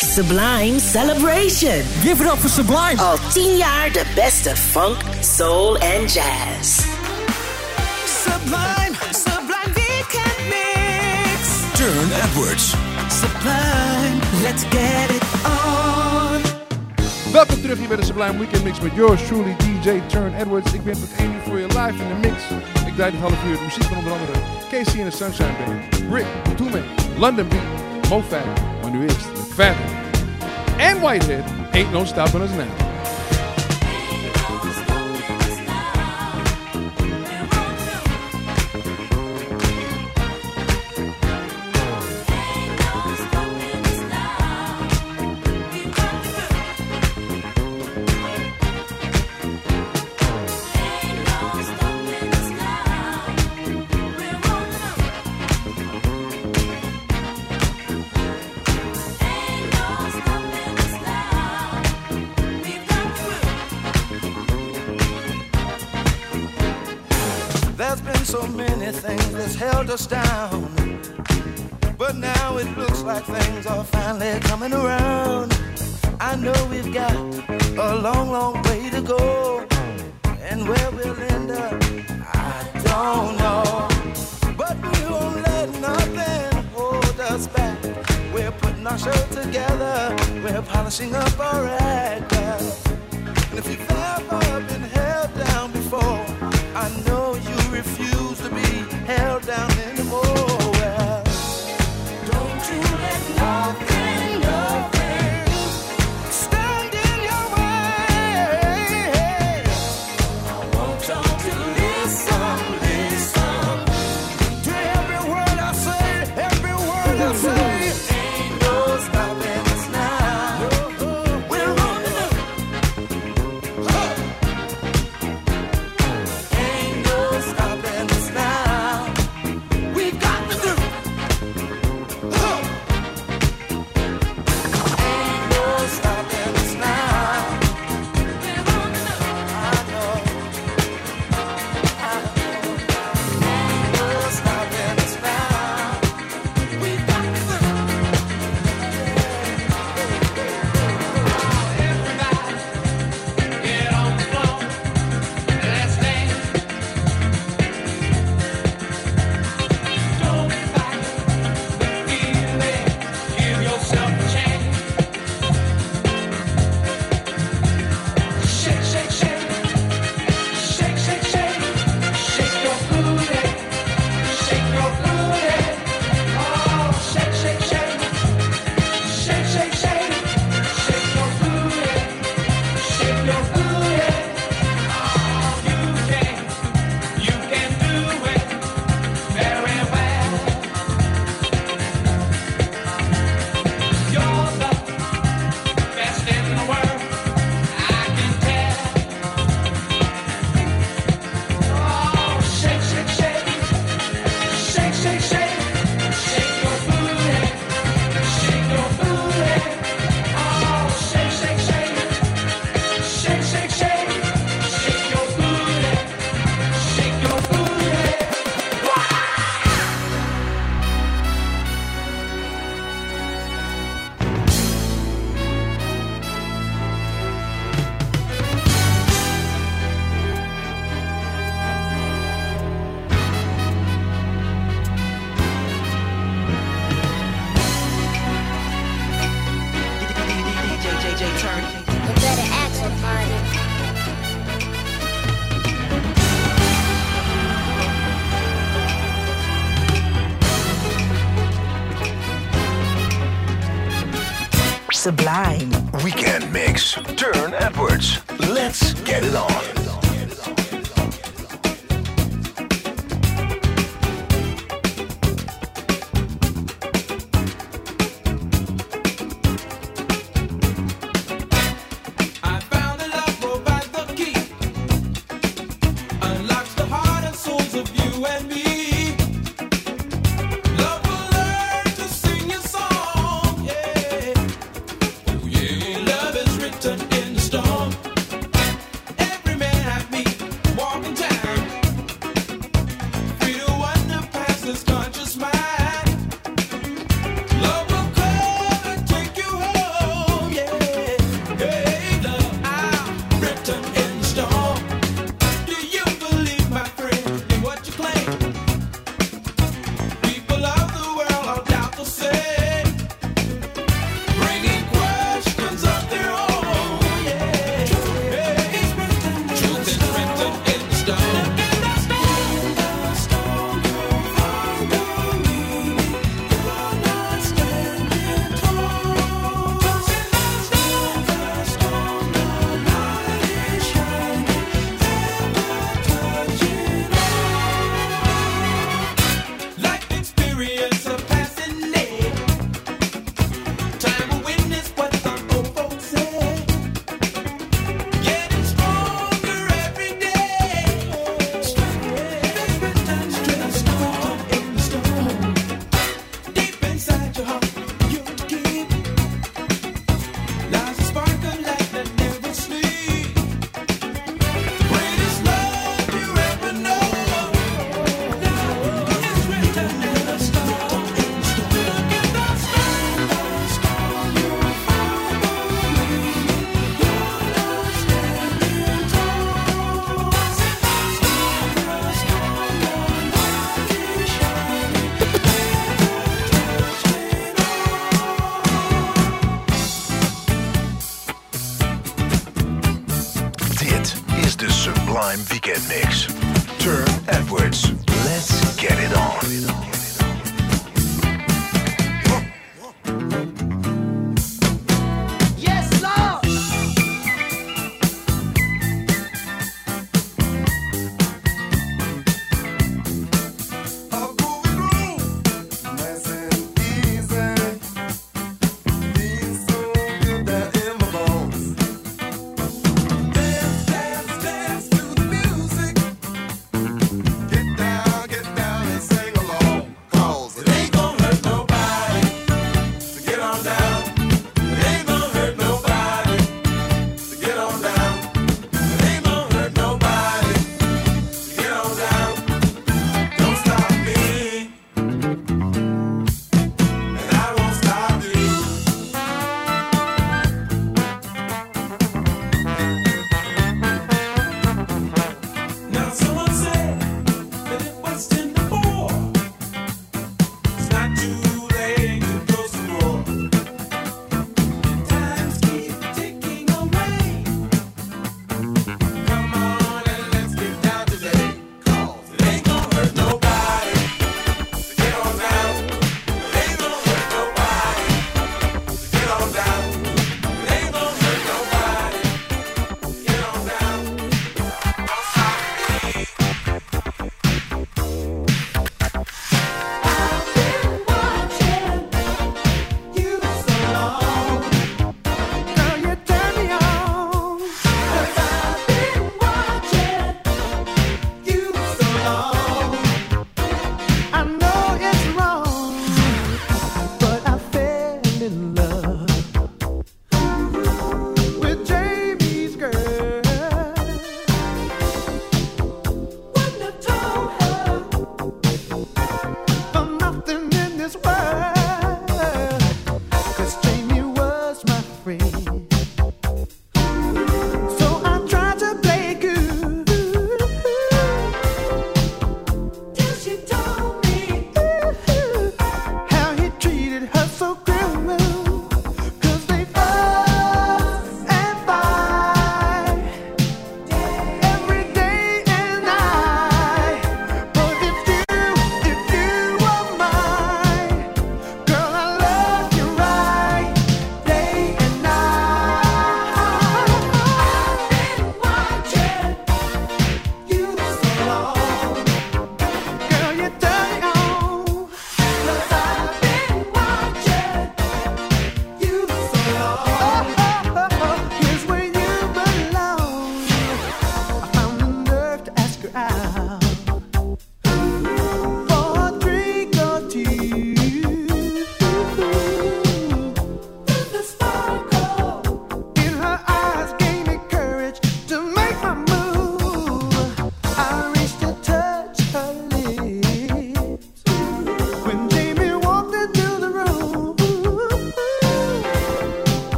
Sublime Celebration. Give it up for Sublime. Al tien jaar de beste funk, soul en jazz. Sublime, Sublime Weekend Mix. Turn Edwards. Sublime, let's get it on. Welkom terug hier bij de Sublime Weekend Mix met yours truly DJ Turn Edwards. Ik ben tot 1 uur voor je live in de mix. Ik draai dit half uur de muziek van onder andere Casey and the Sunshine Band, Rick, Toomey, London Beat, MoFat, McFadden en Whitehead, Ain't No Stopping Us Now. Held us down. But now it looks like things are finally coming around. I know we've got a long, long way to go. And where we'll end up, I don't know. But we won't let nothing hold us back. We're putting our show together. We're polishing up our act. And if you've ever been held down before, I know you refuse held down Sublime. Weekend Mix. Turne Edwards. Let's get it on.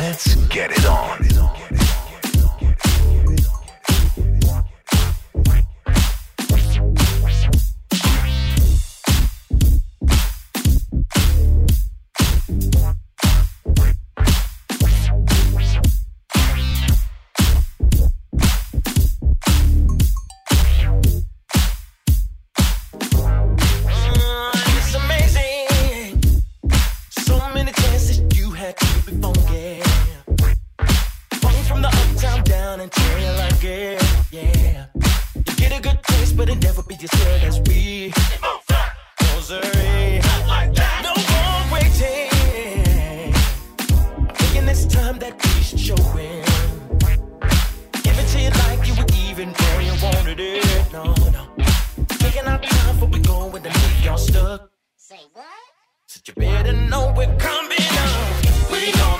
Let's get it on. even though you wanted it. No, no. Taking our time before we go and then leave y'all stuck. Say what? Said you better know we're coming up. We gon'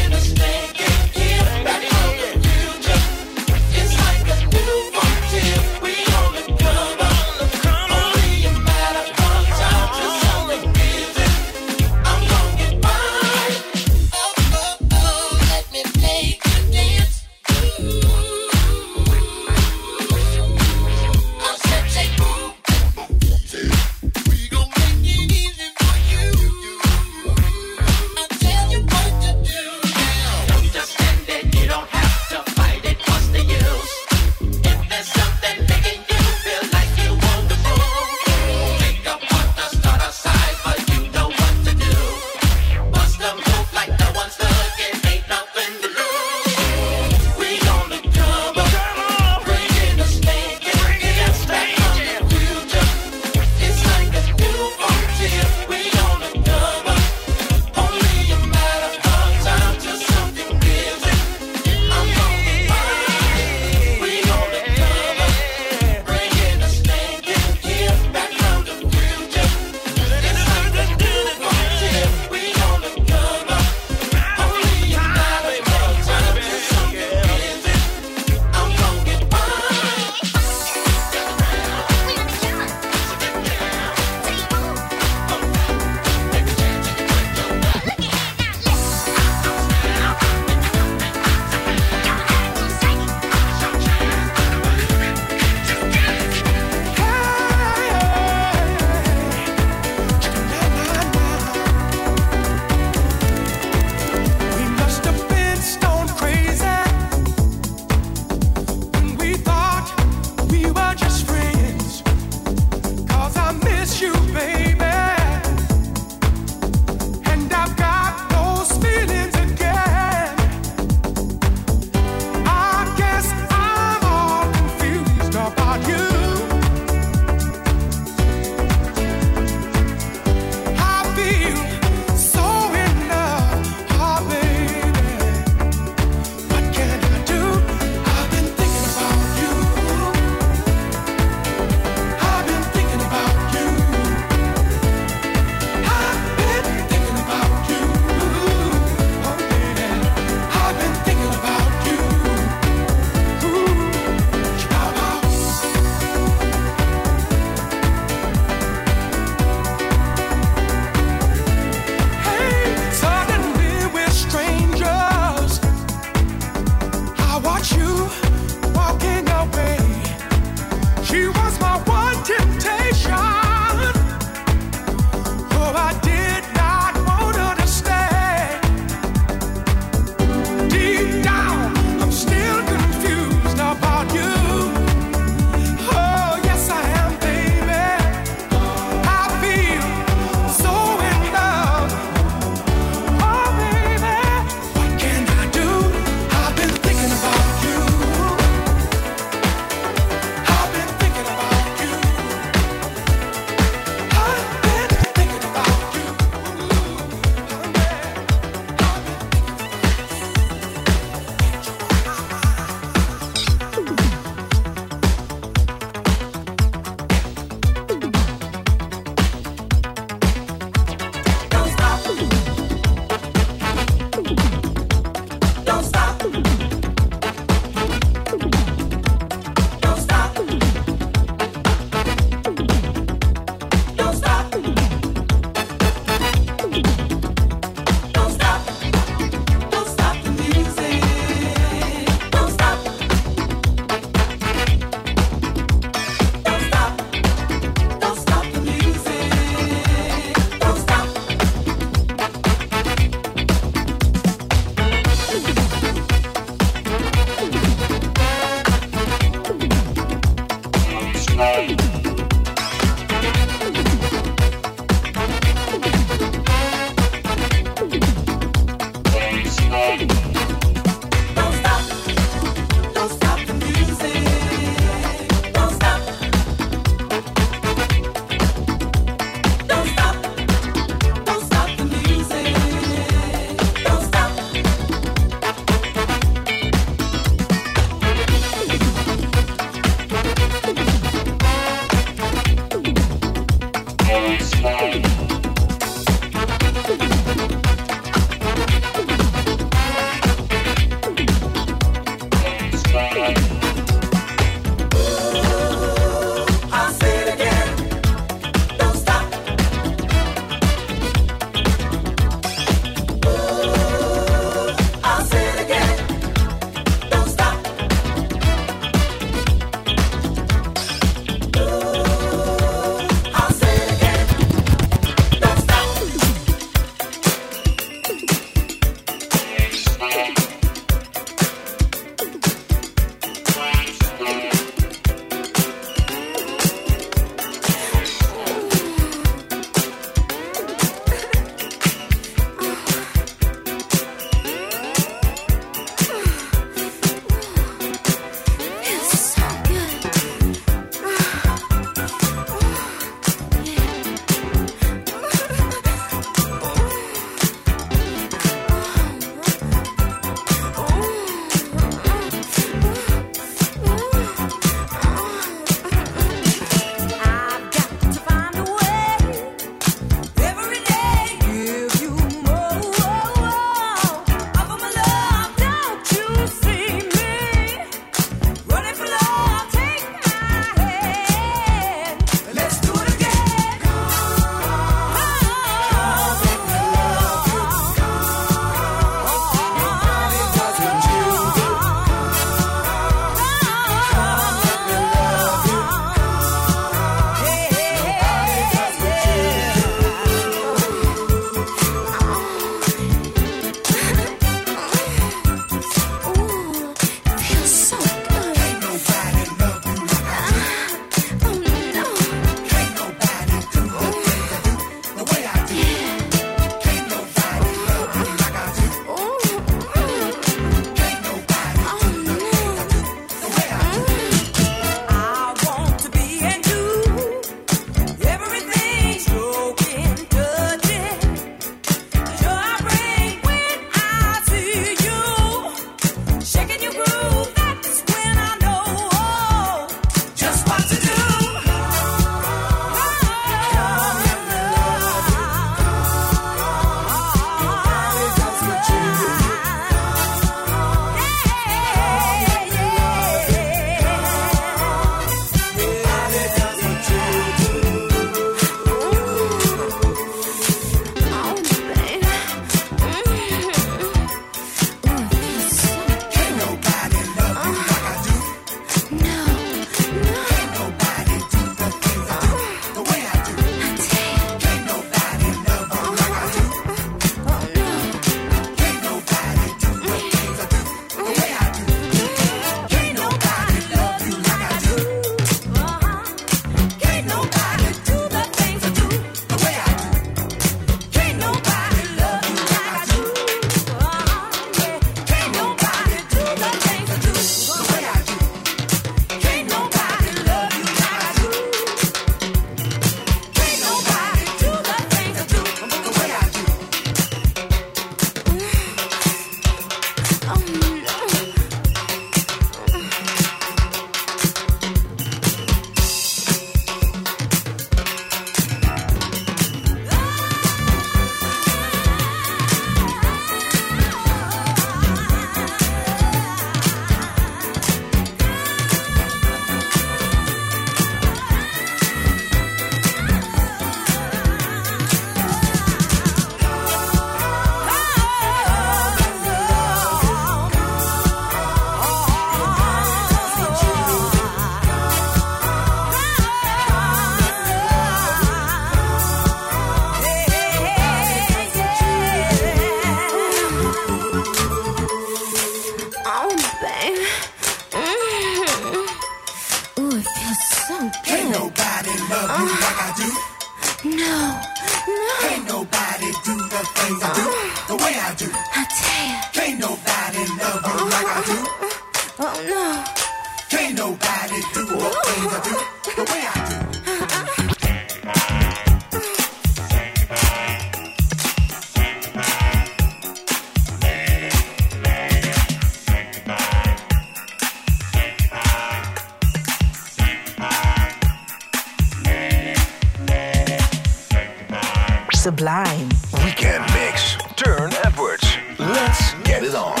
Sublime. Weekend Mix. Turne Edwards. Let's get it on.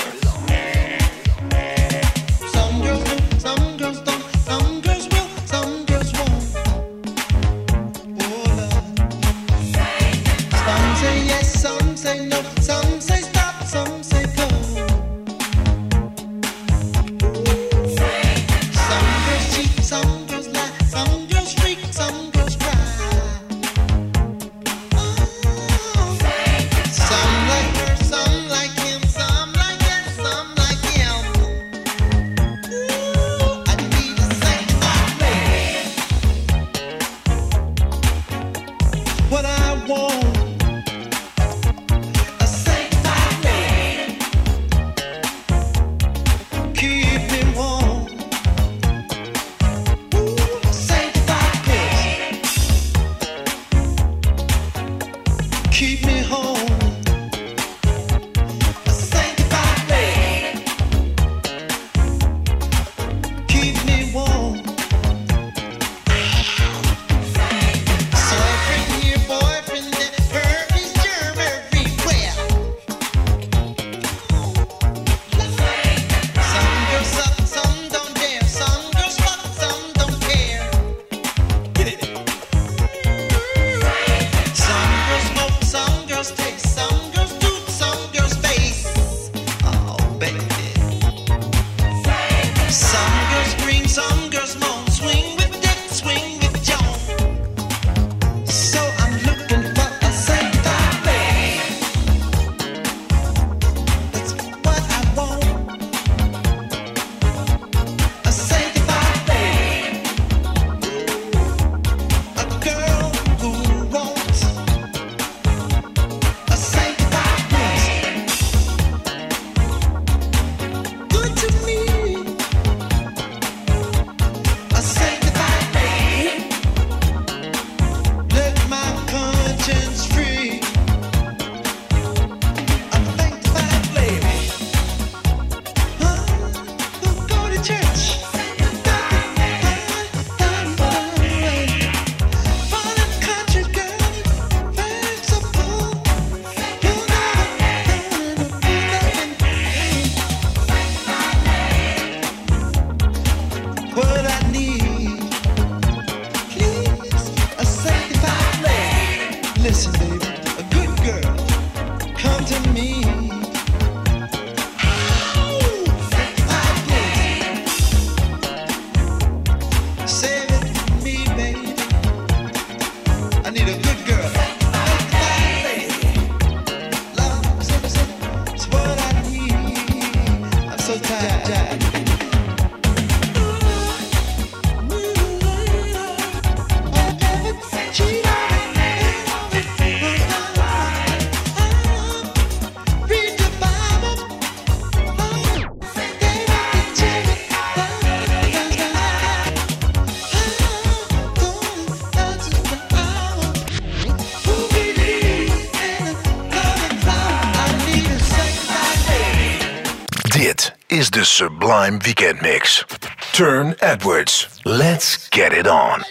the Sublime Weekend Mix. Turne Edwards. Let's get it on.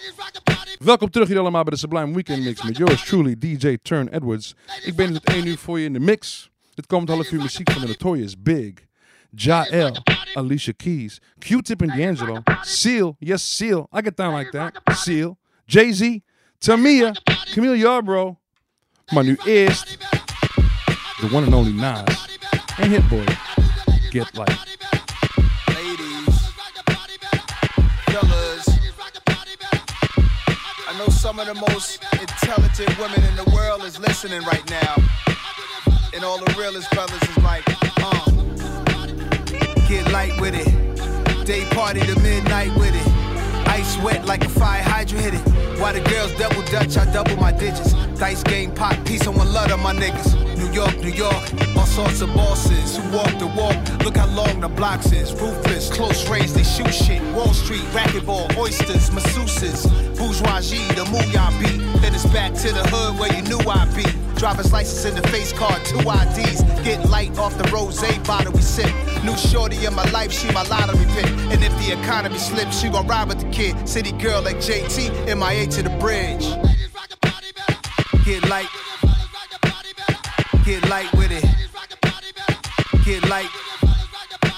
Welkom terug hier allemaal bij de Sublime Weekend Mix met yours truly DJ Turne Edwards. Ik ben het 1 uur voor je in de mix. Het komt half uur muziek van de Notorious Big, Jael, Alicia Keys, Q-Tip and D'Angelo, Seal, yes Seal, I get down like that, Seal, Jay-Z, Tamia, Camille Yarbrough. my new is the one and only Nas Hit-Boy Get Light. know some of the most intelligent women in the world is listening right now. And all the realest brothers is like, uh, get light with it. Day party to midnight with it wet like a fire hydrant hit it. While the girls double dutch, I double my digits. Dice game, pop, peace on one lot of my niggas. New York, New York, all sorts of bosses who walk the walk. Look how long the blocks is. Ruthless, close range, they shoot shit. Wall Street, racquetball, oysters, masseuses, bourgeoisie, the mooyah beat. Then it's back to the hood where you knew I'd be. Driver's license in the face card, two IDs. Get light off the rose bottle we sip. New shorty in my life, she my lottery pick. And if the economy slips, she gon' ride with the kid. City girl like JT, MIA to the bridge. Get light. Get light with it. Get light.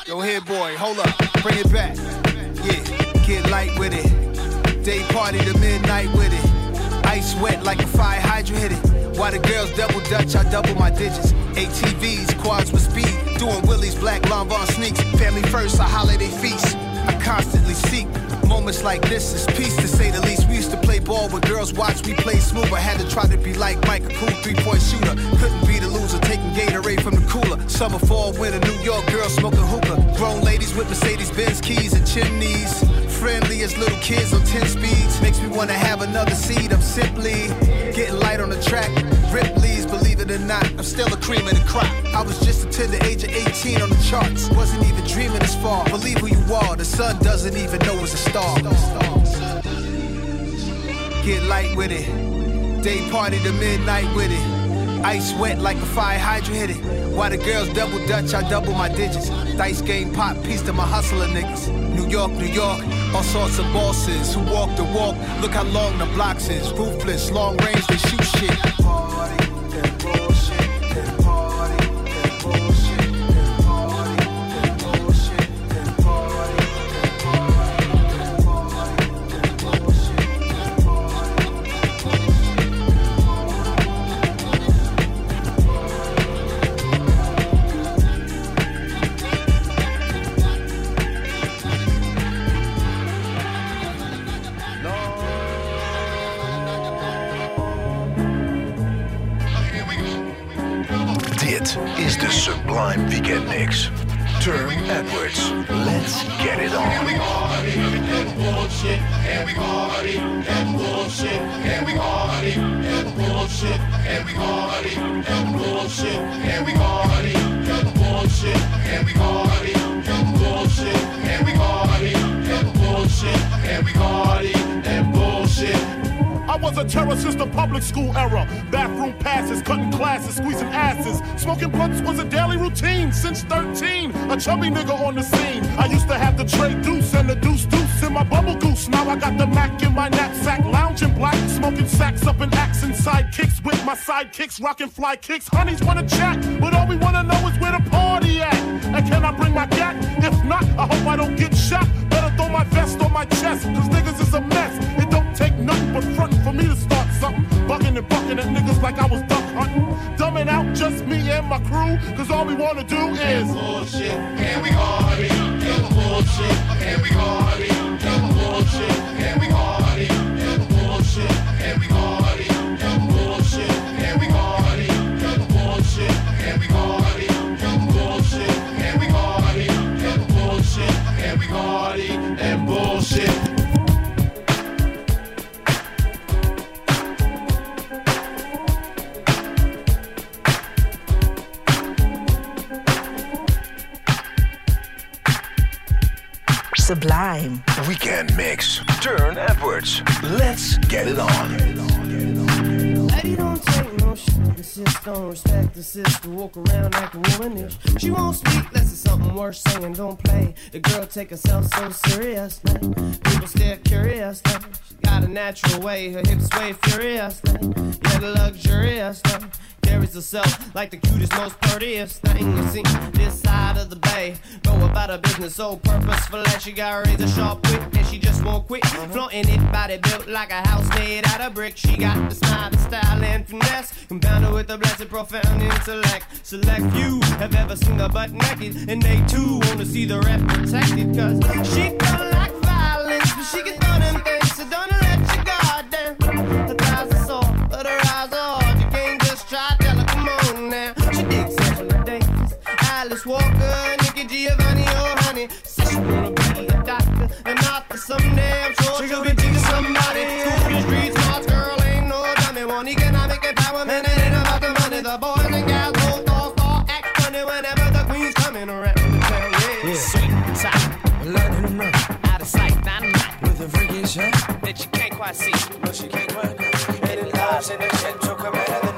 Yo, here, boy, hold up. Bring it back. Yeah, get light with it. Day party to midnight with it. Ice wet like a fire hydrant hit it. While the girls double dutch, I double my digits. ATVs, quads with speed. Doing Willie's black Lanvin sneaks. Family first, a holiday feast. I constantly seek moments like this is peace to say the least. We used to play ball with girls, watch me play smooth. I had to try to be like Mike, a cool three-point shooter. Couldn't be the loser, taking Gatorade from the cooler. Summer, fall, winter, New York girls smoking hookah. Grown ladies with Mercedes Benz keys and chimneys. Friendly as little kids on 10 speeds. Makes me wanna have another seat. I'm simply getting light on the track. Ripley's, believe it or not, I'm still a cream of the crop. I was just a the age of 18 on the charts. Wasn't even dreaming this far. Believe who you are, the sun doesn't even know it's a star. Get light with it. Day party to midnight with it. Ice wet like a fire hydrant hit it. While the girls double dutch, I double my digits. Dice game pop, piece to my hustler niggas. New York, New York, all sorts of bosses who walk the walk. Look how long the blocks is. Ruthless, long range, they shoot shit. is the Sublime Weekend Mix. Turne Edwards. Let's get it on. And we party and bullshit. And we party and bullshit. And we party and bullshit. And we party and bullshit. And we party and bullshit. I was a terror since the public school era. Bathroom passes, cutting classes, squeezing asses. Smoking blunts was a daily routine since 13. A chubby nigga on the scene. I used to have the tray deuce and the deuce deuce in my bubble goose. Now I got the Mac in my knapsack, lounging black, smoking sacks up in axe and sidekicks with my sidekicks, rocking fly kicks. Honeys wanna chat, but all we wanna know is where the party at. And can I bring my gat? If not, I hope I don't get shot. Better throw my vest on my chest, cause niggas is a and bucking at niggas like I was duck hunting. Dumbing out just me and my crew, cause all we wanna do is bullshit. And we party. And bullshit. And we party. And bullshit. And we party. And bullshit. And we party. Sublime. Weekend Mix. Turne Edwards. Let's get it on. Get it on, get it on, get it on respect the sister. Walk around like a womanish. She won't speak unless it's something worth saying. Don't play. The girl take herself so serious. People stare curious. She got a natural way. Her hips sway furious. Yeah, the luxurious. Carries herself like the cutest, most prettiest thing you see. This side of the bay. Go about her business so purposeful that she got razor sharp wit. And she just won't quit. Flaunting it, body built like a house made out of brick. She got the smile, the style, and finesse. With a blessed, profound intellect. Select few have ever seen her butt naked. And they too wanna see the rep protected. Cause she don't like violence, but she can throw them things. So don't let your guard down. Her thighs are soft, but her eyes are hard. You can't just try, tell her, come on now. She digs Angela Davis, Alice Walker, Nikki Giovanni, oh honey. Says she wanna be a doctor, and author someday. I'm sure she'll be I see, but she can't run. Any lives in the central Camara.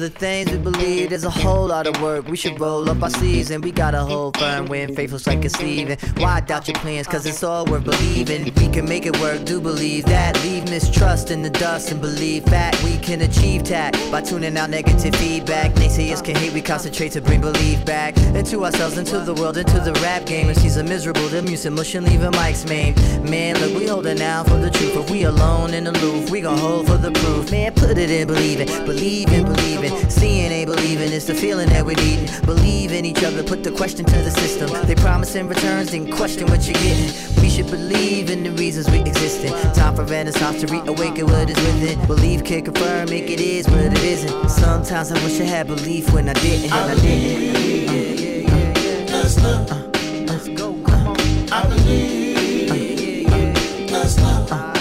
Other things we believe there's a whole lot of work. We should roll up our sleeves and we gotta hold firm when faithful's like a sleeve. Why doubt your plans? Cause it's all worth believing. We can make it work, do believe that. Leave mistrust in the dust and believe that we can achieve that by tuning out negative feedback. Naysayers can hate, we concentrate to bring belief back into ourselves, into the world, into the rap game. If she's a miserable, the music mushing, leaving mics maimed. Man, look, we holding down for the truth. If we alone in the aloof, we gon' hold for the proof. Man, put it in believing, believe in believing. Seeing ain't believing, it's the feeling that we need. Believe in each other, put the question to the system. They promise in returns, then question what you're getting. We should believe in the reasons we exist in. Time for renaissance to reawaken what is within. Believe can confirm, make it is, but it isn't. Sometimes I wish I had belief when I didn't, I didn't. Love. Let's go. I believe that's love.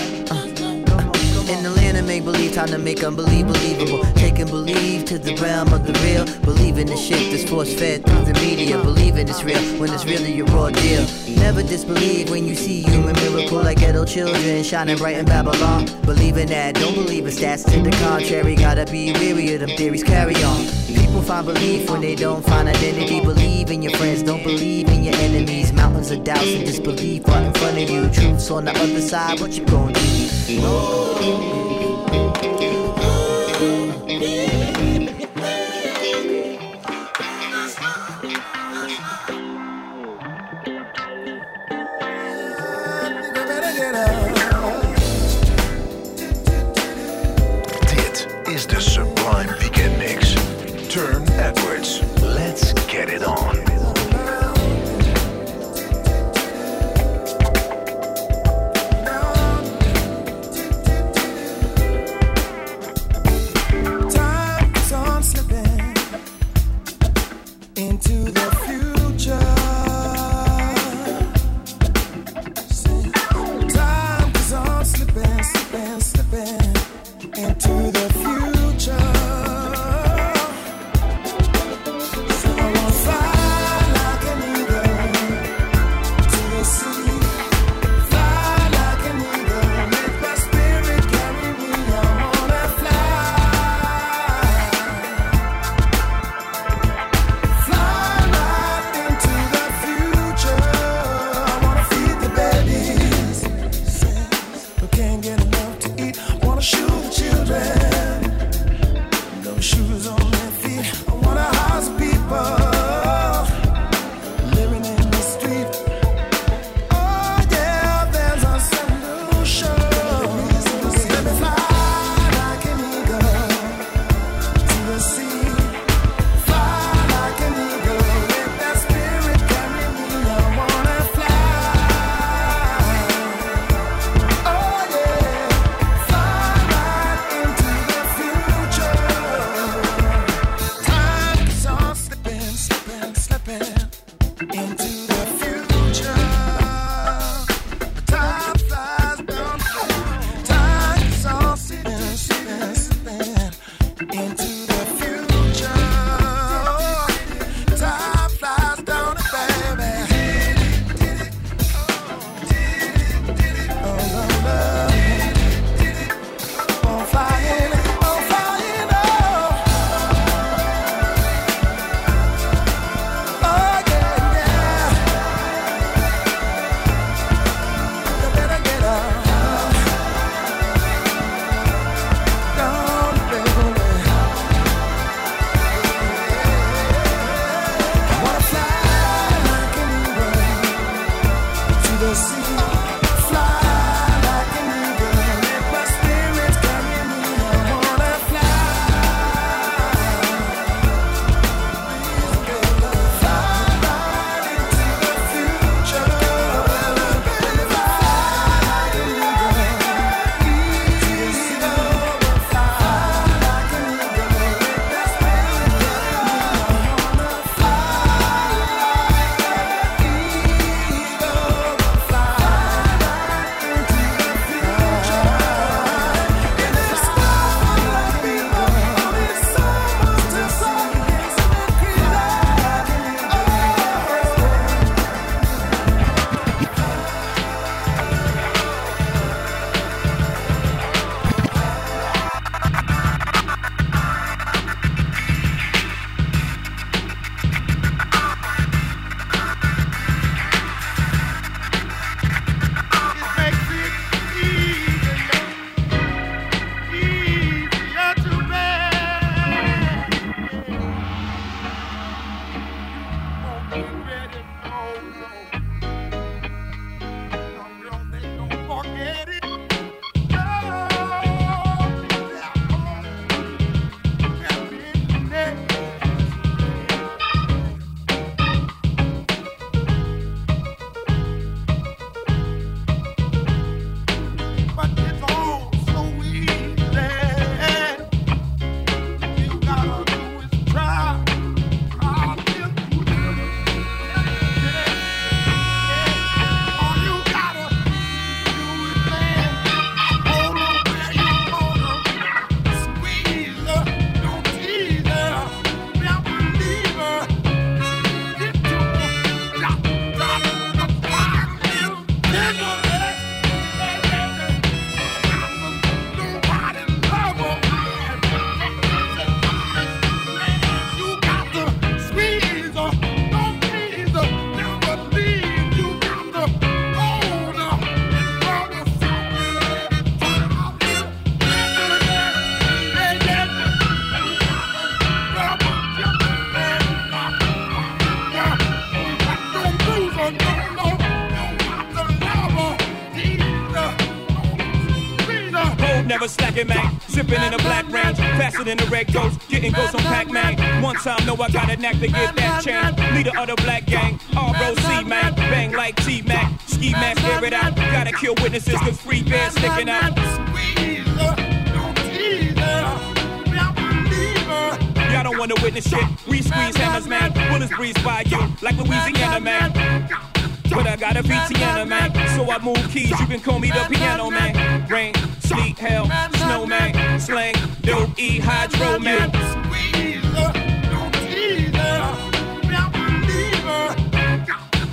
The make believe, time to make unbelieve believable. Taking believe to the realm of the real. Believing the shit that's force fed through the media. Believing it's real when it's really a raw deal. Never disbelieve when you see human miracle like ghetto children shining bright in Babylon. Believing that, don't believe in stats to the contrary. Gotta be weary of them theories, carry on. People find belief when they don't find identity. Believe in your friends, don't believe in your enemies. Mountains of doubts and disbelief right in front of you. Truths on the other side, what you gonna do? Dit assim faster the red ghost. Getting ghosts on Pac Man. One time, know I got a knack to get that change. Leader of the black gang, ROC, man. Bang like T Mac. Ski mask, air it out. Gotta kill witnesses, cause free bears sticking out. Y'all don't wanna witness shit. We squeeze hammers, man. Bullets breeze by you, like Louisiana, man. But I got a VTN, man. So I move keys, you can call me the piano, man. Rain, sleet, hell, snowman. Slang, dope, E, hydro, man.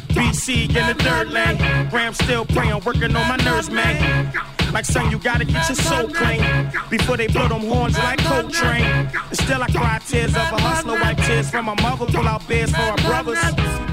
BC in the third lane. Ram still praying, working on my nerves, man. Like son, you gotta get your soul clean before they blow them horns like Coltrane. And still I cry tears of a hustler, wipe tears from my mother, pull out beds for our brothers.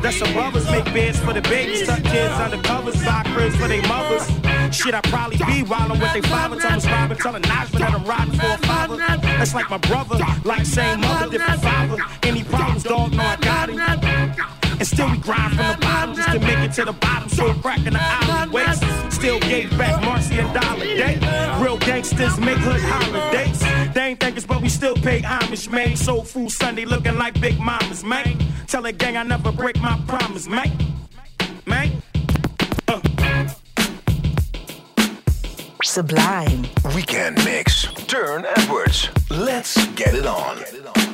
That's above us, make beds for the babies, tuck kids under covers, buy cribs for their mothers. Shit, I probably be wildin' with they father, Thomas Robin, telling Najma that I'm riding for a father. That's like my brother, like same mother, different father. Any problems, dog, know I got him. And still we grind from the bottom just to make it to the bottom. So crack in the alleyways. Still gave back Marcy and Dollar Day. Real gangsters make hood holidays. They ain't thinkers, but we still pay homage, man. Soul food Sunday looking like big mamas, man. Tell that gang I never break my promise, man. Man. Sublime. Weekend mix. Turne Edwards. Let's get it on. really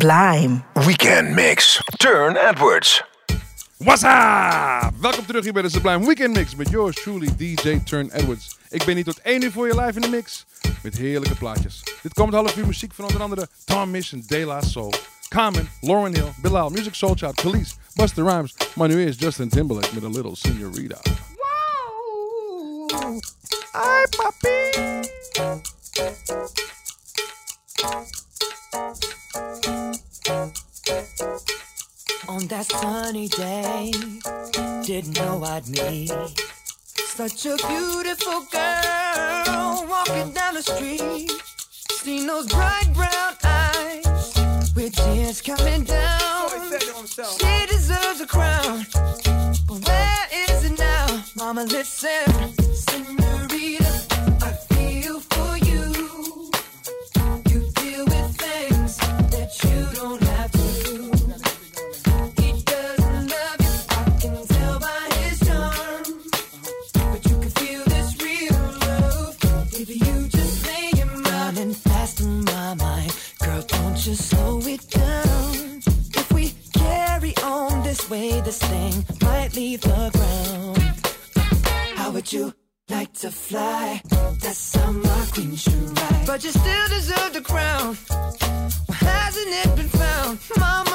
Sublime. Weekend Mix. Turn Edwards. What's up? Welkom terug hier bij de Sublime Weekend Mix met yours truly DJ Turn Edwards. Ik ben hier tot 1 uur voor je live in de mix met heerlijke plaatjes. Dit komt half uur muziek van onder andere Tom Mission, De La Soul, Common, Lauren Hill, Bilal, Music Soul Child, Police, Buster Rhymes. My nu is Justin Timberlake met A Little Senorita. Wow! Papi! On that sunny day, didn't know I'd meet such a beautiful girl walking down the street. Seen those bright brown eyes with tears coming down. She deserves a crown, but where is it now, Mama? Listen, listen now. to slow it down. If we carry on this way, this thing might leave the ground. How would you like to fly? That's how my queen should ride. But you still deserve the crown. Well, hasn't it been found, Mama?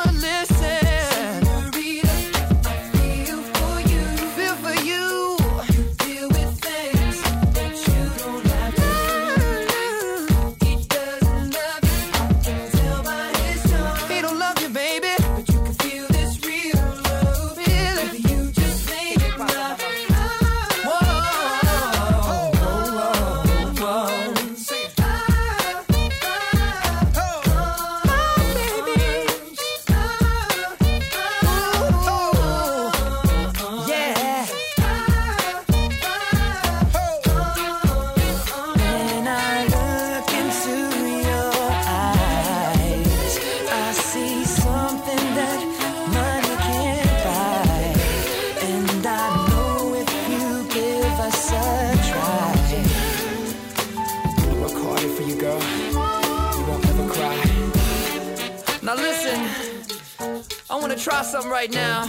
I wanna try something right now.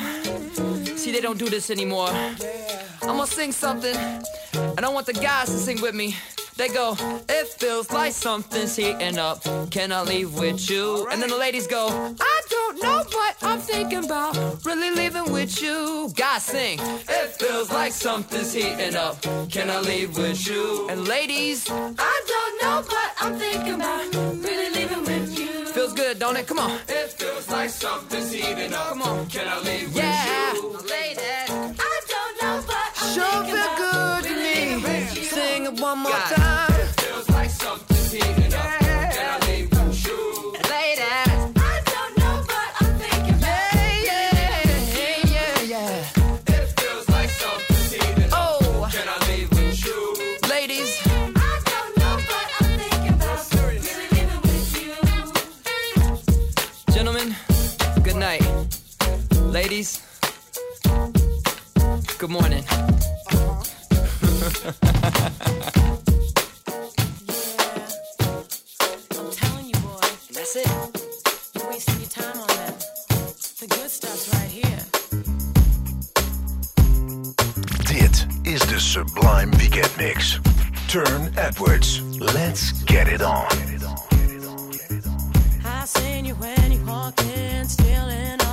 See, they don't do this anymore. I'm gonna sing something, and I want the guys to sing with me. They go, it feels like something's heating up. Can I leave with you? And then the ladies go, I don't know, what I'm thinking about really leaving with you. Guys sing, it feels like something's heating up. Can I leave with you? And ladies, I don't know, what I'm thinking about really good, don't it? Come on. It feels like something's heating up. Come on. Can I leave Yeah. with you? Ladies, I don't know, but I'm Sure thinking feel about good to me. living with you. Sing it one more God. time. Dit is de Sublime Weekend Mix. Turne Edwards. Let's get it on. I seen you when you walked in, stealing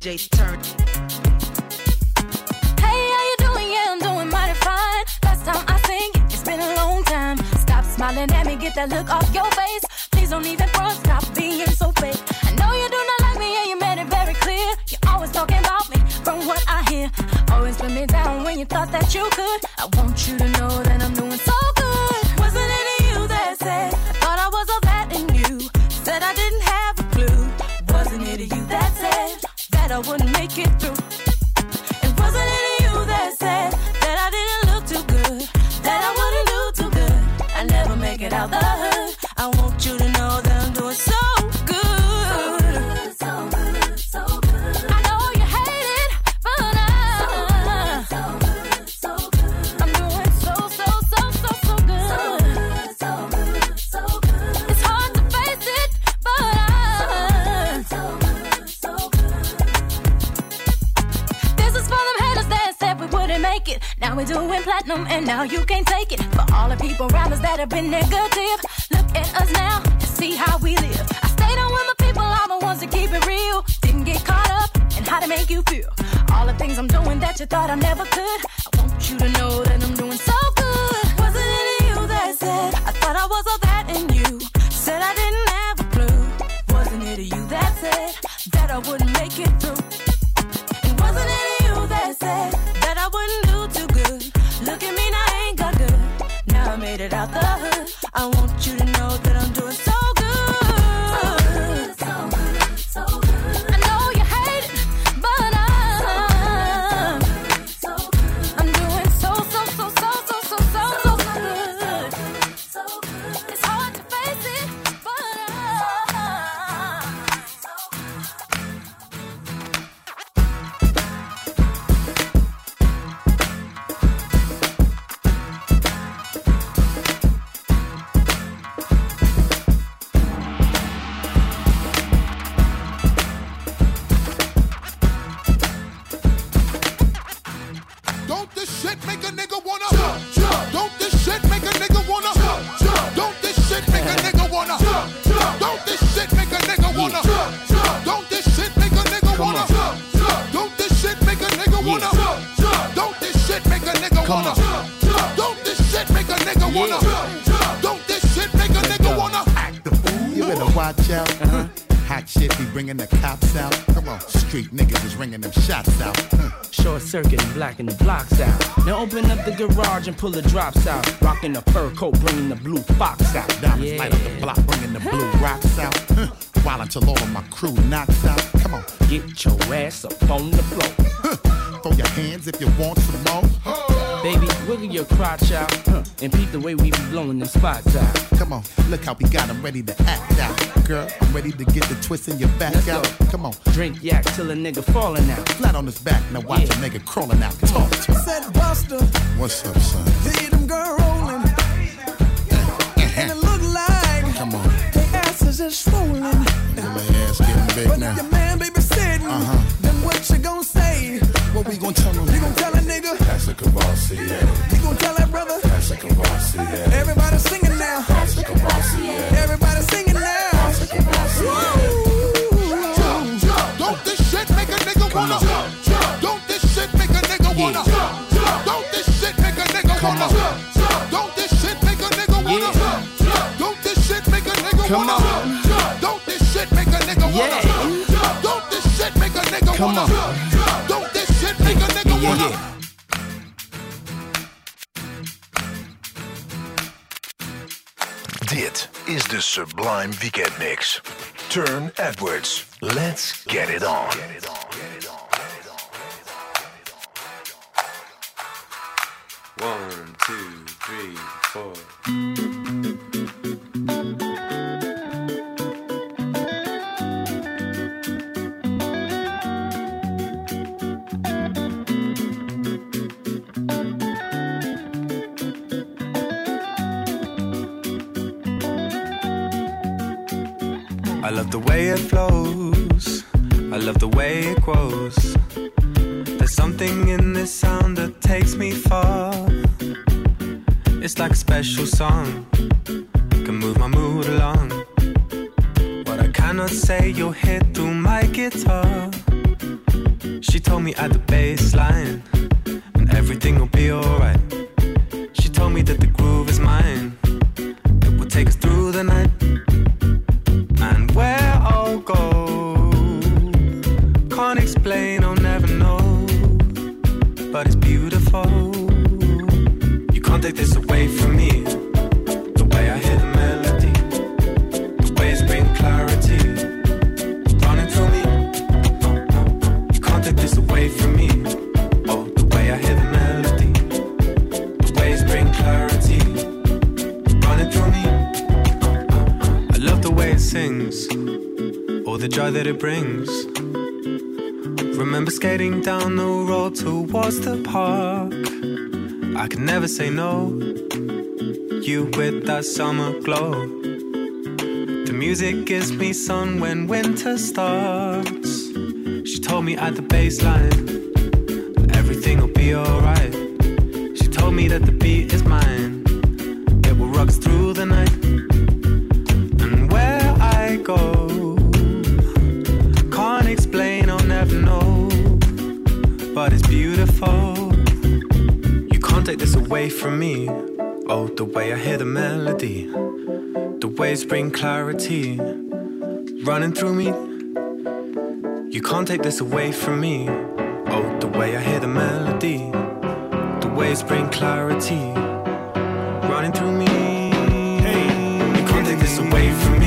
DJ's turn. Hey, how you doing? Yeah, I'm doing mighty fine. Last time I sing, it's been a long time. Stop smiling at me, get that look off your face. Please don't even front, stop being so fake. I know you do not like me, and you made it very clear. You're always talking about me, from what I hear. Always put me down when you thought that you could. I want you to know that I didn't us pull the drops out. Rocking the fur coat, bringing the blue fox out. Diamonds light up the block, bringing the blue rocks out. While until all of my crew knocks out. Come on, Get your ass up on the floor. throw your hands if you want some more. Baby, wiggle your crotch out. Huh. And peep the way we be blowing them spots out. Come on, look how we got them ready to act out. Girl, I'm ready to get the twist in your back Let's out. go. Come on, Drink yak till a nigga falling out. flat on his back. Now watch Yeah. a nigga crawling out. Talk to him. Said Busta, What's up, son? see them girl rolling, and it look like Come on, their asses is swollen. your ass getting big But now. your man baby sitting, Uh-huh. then what you gonna say? What we gonna tell him? You gonna tell a nigga? That's a Courvoisier. You gonna tell that brother? That's a Courvoisier. Everybody Come on. jump, jump. Don't this shit make a nigga Yeah, wanna yeah. Dit is de Sublime Weekend Mix. Turne Edwards. Let's get it on. One, two, three, four. Love the way it flows. I love the way it grows. There's something in this sound that takes me far. It's like a special song, can move my mood along. What I cannot say, you'll hear through my guitar. She told me at the bass line, and everything will be alright. She told me that the groove is mine, it will take us through the night. take this away from me. The way I hear the melody, the way it's clarity, running through me. You can't take this away from me. Oh, the way I hear the melody, the way it's clarity, running through me. I love the way it sings, all the joy that it brings. Remember skating down the road towards the park I can never say no. You with that summer glow. The music gives me sun when winter starts. She told me at the baseline. from me. Oh, the way I hear the melody, the waves bring clarity running through me. You can't take this away from me. Oh, the way I hear the melody, the waves bring clarity running through me. Hey, you can't take this away from me.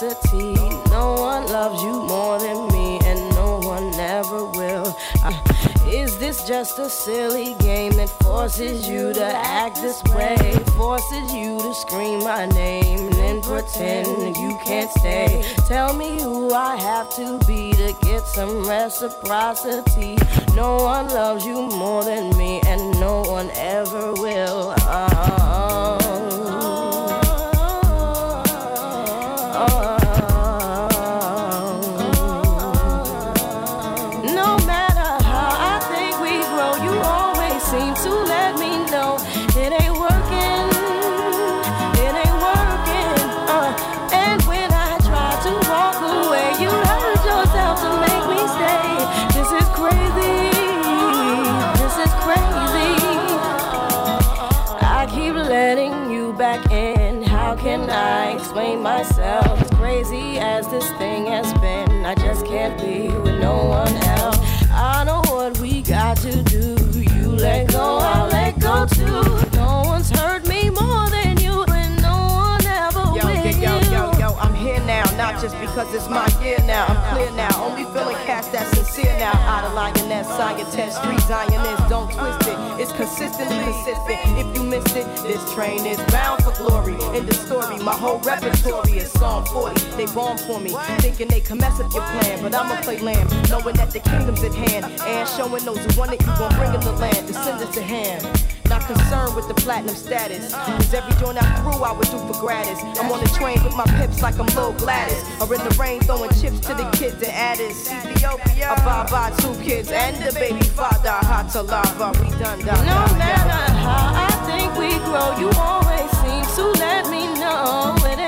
No one loves you more than me, and no one ever will. Uh, is this just a silly game that forces you to act this way? Forces you to scream my name and then pretend you can't stay. Tell me who I have to be to get some reciprocity. No one loves you more than me, and no one ever will. cause it's my year now. I'm clear now, only feeling cash that's sincere now. Out of lioness, scientist, street Zionist, don't twist it. It's consistently consistent. If you missed it, this train is bound for glory. In the story, my whole repertory is Psalm 40. They bomb for me, thinking they can mess up your plan, but I'ma play lamb, knowing that the kingdom's at hand, and showing those who want it, you gon' bring in the land, descendants to hand. Not concerned with the platinum status. Cause every joint I threw, I would do for gratis. I'm on the train with my pips like I'm Lil Gladys. Or in the rain throwing chips to the kids and Addis. Ethiopia. I bye bye two kids and the baby father. Hot to lava, we done done. No matter how I think we grow, you always seem to let me know it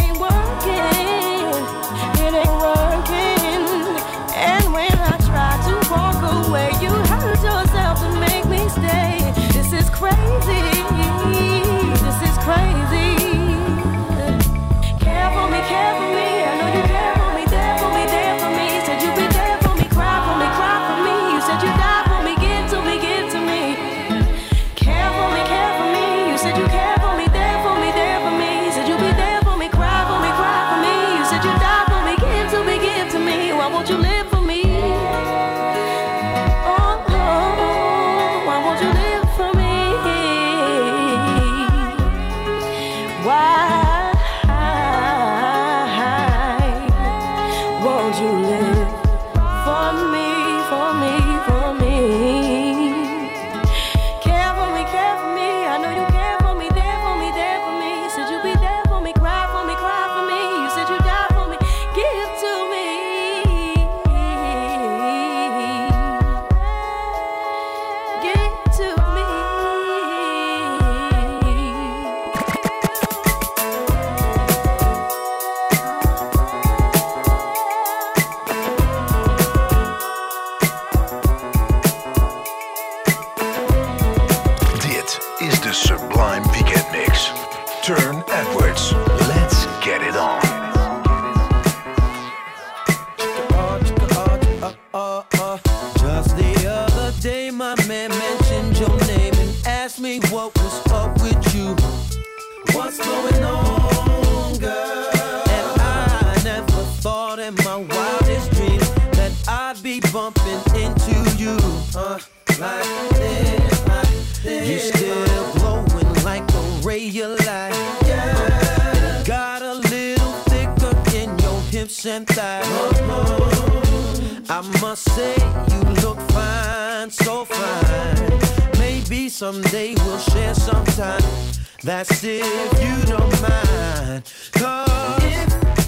must say you look fine, so fine. Maybe someday we'll share some time. That's if you don't mind. Cause if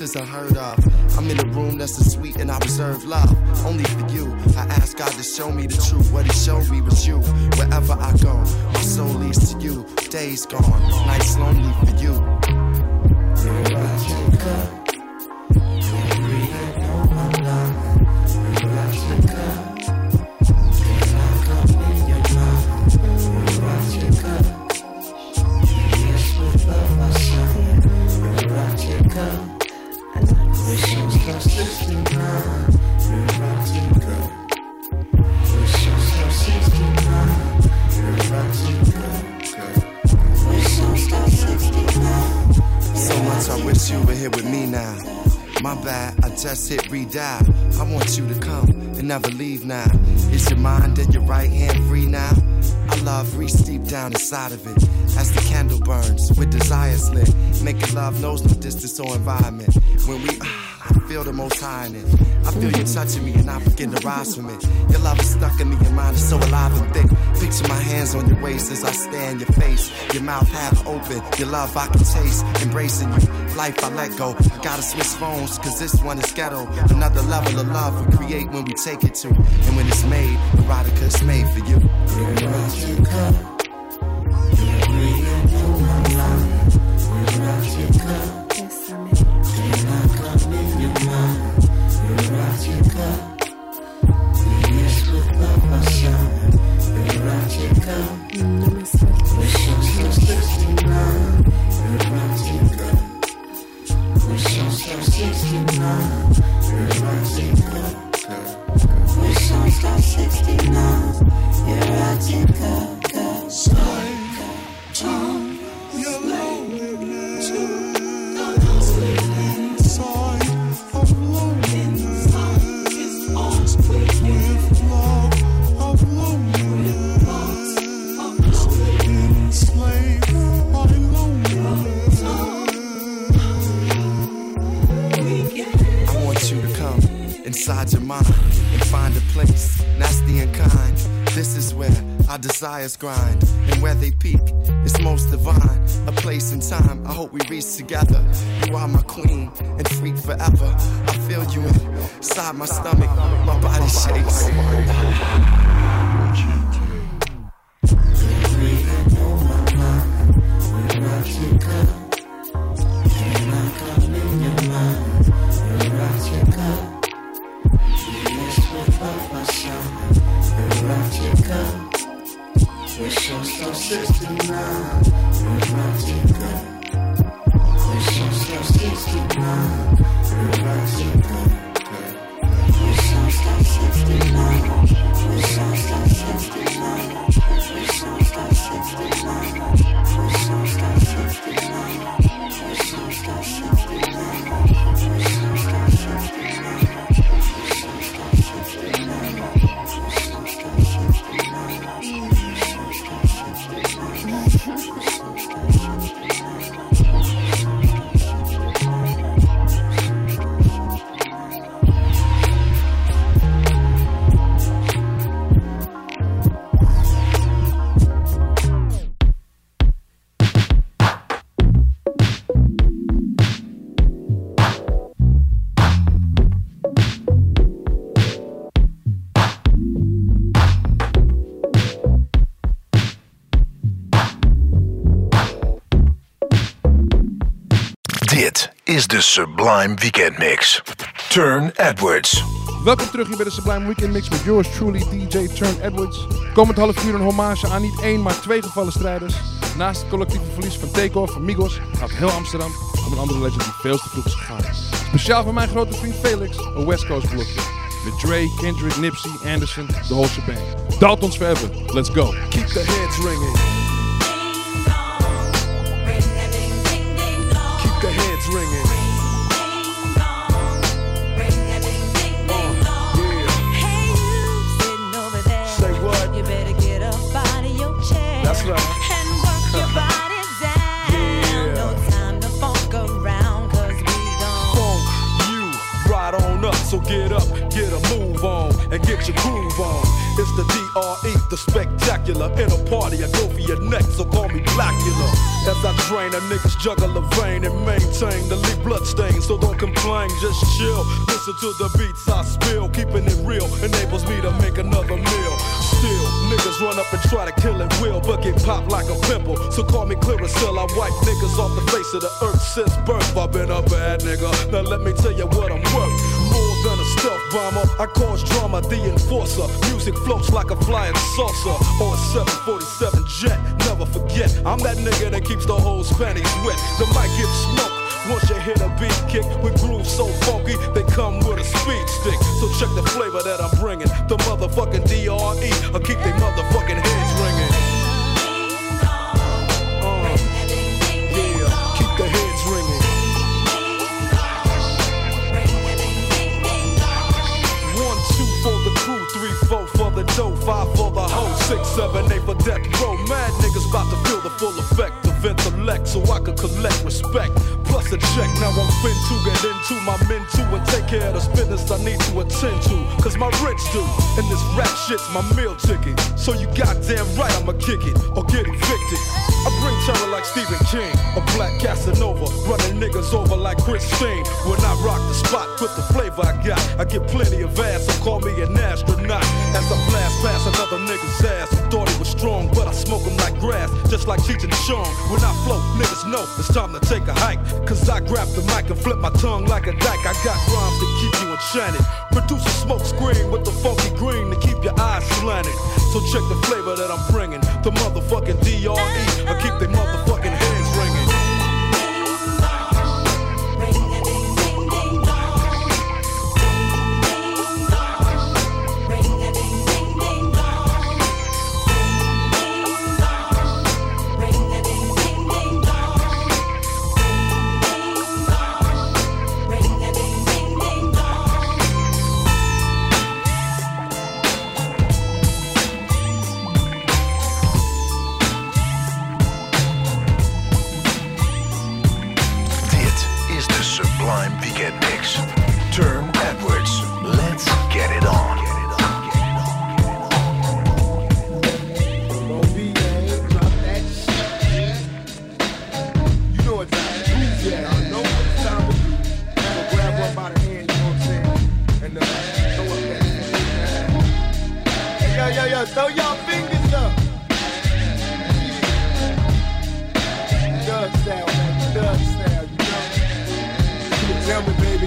distances unheard of. I'm in a room that's a sweet and I reserve love. Only for you, I ask God to show me the truth. What He showed me was you. Wherever I go, my soul leads to you. Days gone, inside of it. As the candle burns with desires lit. Making love knows no distance or environment. When we ah. I feel the most high in it. I feel you touching me and I begin to rise from it. Your love is stuck in me, your mind is so alive and thick. Picture my hands on your waist as I stare in your face. Your mouth half open, your love I can taste. Embracing you, life I let go. I gotta switch phones, cause this one is ghetto. Another level of love we create when we take it to. And when it's made, erotica is made for you. you. Desires grind and where they peak. It's most divine, a place and time. I hope we reach together. You are my queen and freak forever. I feel you inside my stomach, my body shakes. Dit is de Sublime Weekend Mix. Turn Edwards. Welkom terug hier bij de Sublime Weekend Mix met yours truly DJ Turn Edwards. Komend half uur een hommage aan niet één, maar twee gevallen strijders. Naast het collectieve verlies van Takeoff van Migos gaat heel Amsterdam om een andere legend die veel te vroeg is gegaan. Speciaal voor mijn grote vriend Felix, een West Coast blokje. Met Dre, Kendrick, Nipsey, Anderson, de whole shebang. Daltons forever, let's go. Keep the heads ringing. Get your groove on. It's the DRE, the spectacular. In a party, I go for your neck, so call me Blackula. As I drain a niggas juggle a vein and maintain the lead blood stain. So don't complain, just chill. Listen to the beats I spill. Keeping it real enables me to make another meal. Still, niggas run up and try to kill it will, but get popped like a pimple. So call me clear Clearasil. I wipe niggas off the face of the earth since birth. I've been a bad nigga. Now let me tell you what I'm worth. More than a stealth bomber, I cause drama, the enforcer. Music floats like a flying saucer or a 747 jet. Never forget, I'm that nigga that keeps the whole Spanish wet. The mic gets smoke. Once you hit a beat kick with grooves so funky, they come with a speed stick. So check the flavor that I'm bringing. The motherfucking DRE. I keep they motherfucking heads ringing. Five for the hoe, six, seven, eight for death row. Mad niggas about to feel the full effect intellect so I could collect respect. Plus a check, now I'm fin to get into my men too and take care of the business I need to attend to. Cause my rich do, and this rap shit's my meal ticket. So you goddamn right I'ma kick it or get evicted. I bring terror like Stephen King, a black Casanova, running niggas over like Christine. When I rock the spot with the flavor I got, I get plenty of ass, so call me an astronaut. As I blast past another nigga's ass, who thought he was strong, but I smoke him like grass, just like Cheech and Chong. When I float, niggas know it's time to take a hike. Cause I grab the mic and flip my tongue like a dyke. I got rhymes to keep you enchanted. Produce a smoke screen with the funky green to keep your eyes slanted. So check the flavor that I'm bringing. The motherfucking DRE. I keep they motherfucking Sublime Weekend Mix. Turne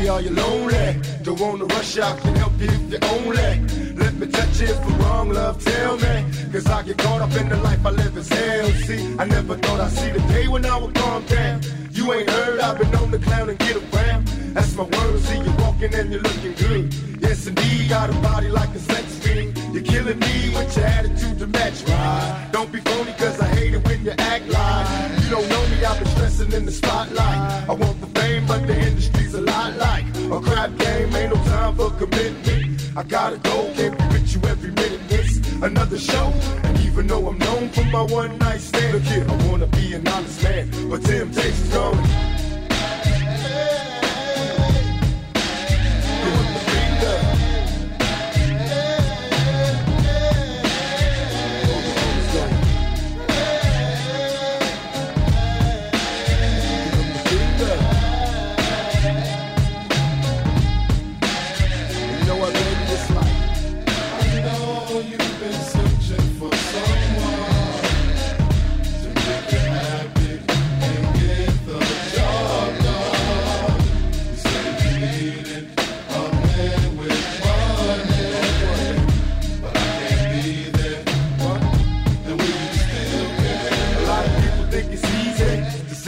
me, are you lonely? Don't wanna rush out, can help you if you're only. Let me touch you we're wrong, love, tell me. Cause I get caught up in the life I live as hell. See, I never thought I'd see the day when I would calm down. You ain't heard, I've been on the clown and get around. That's my word, see you walking and you're looking good. Yes, indeed, got a body like a sex fiend. You're killing me with your attitude to match right. Don't be phony, cause I hate it when you act like you don't know me. I've been stressing in the spotlight. I want the fame, but the industry's a lot like a crap game. Ain't no time for commitment. I gotta go, can't be with you every minute. It's another show, and even though I'm known for my one night stand, look here, I wanna be an honest man, but temptation's going.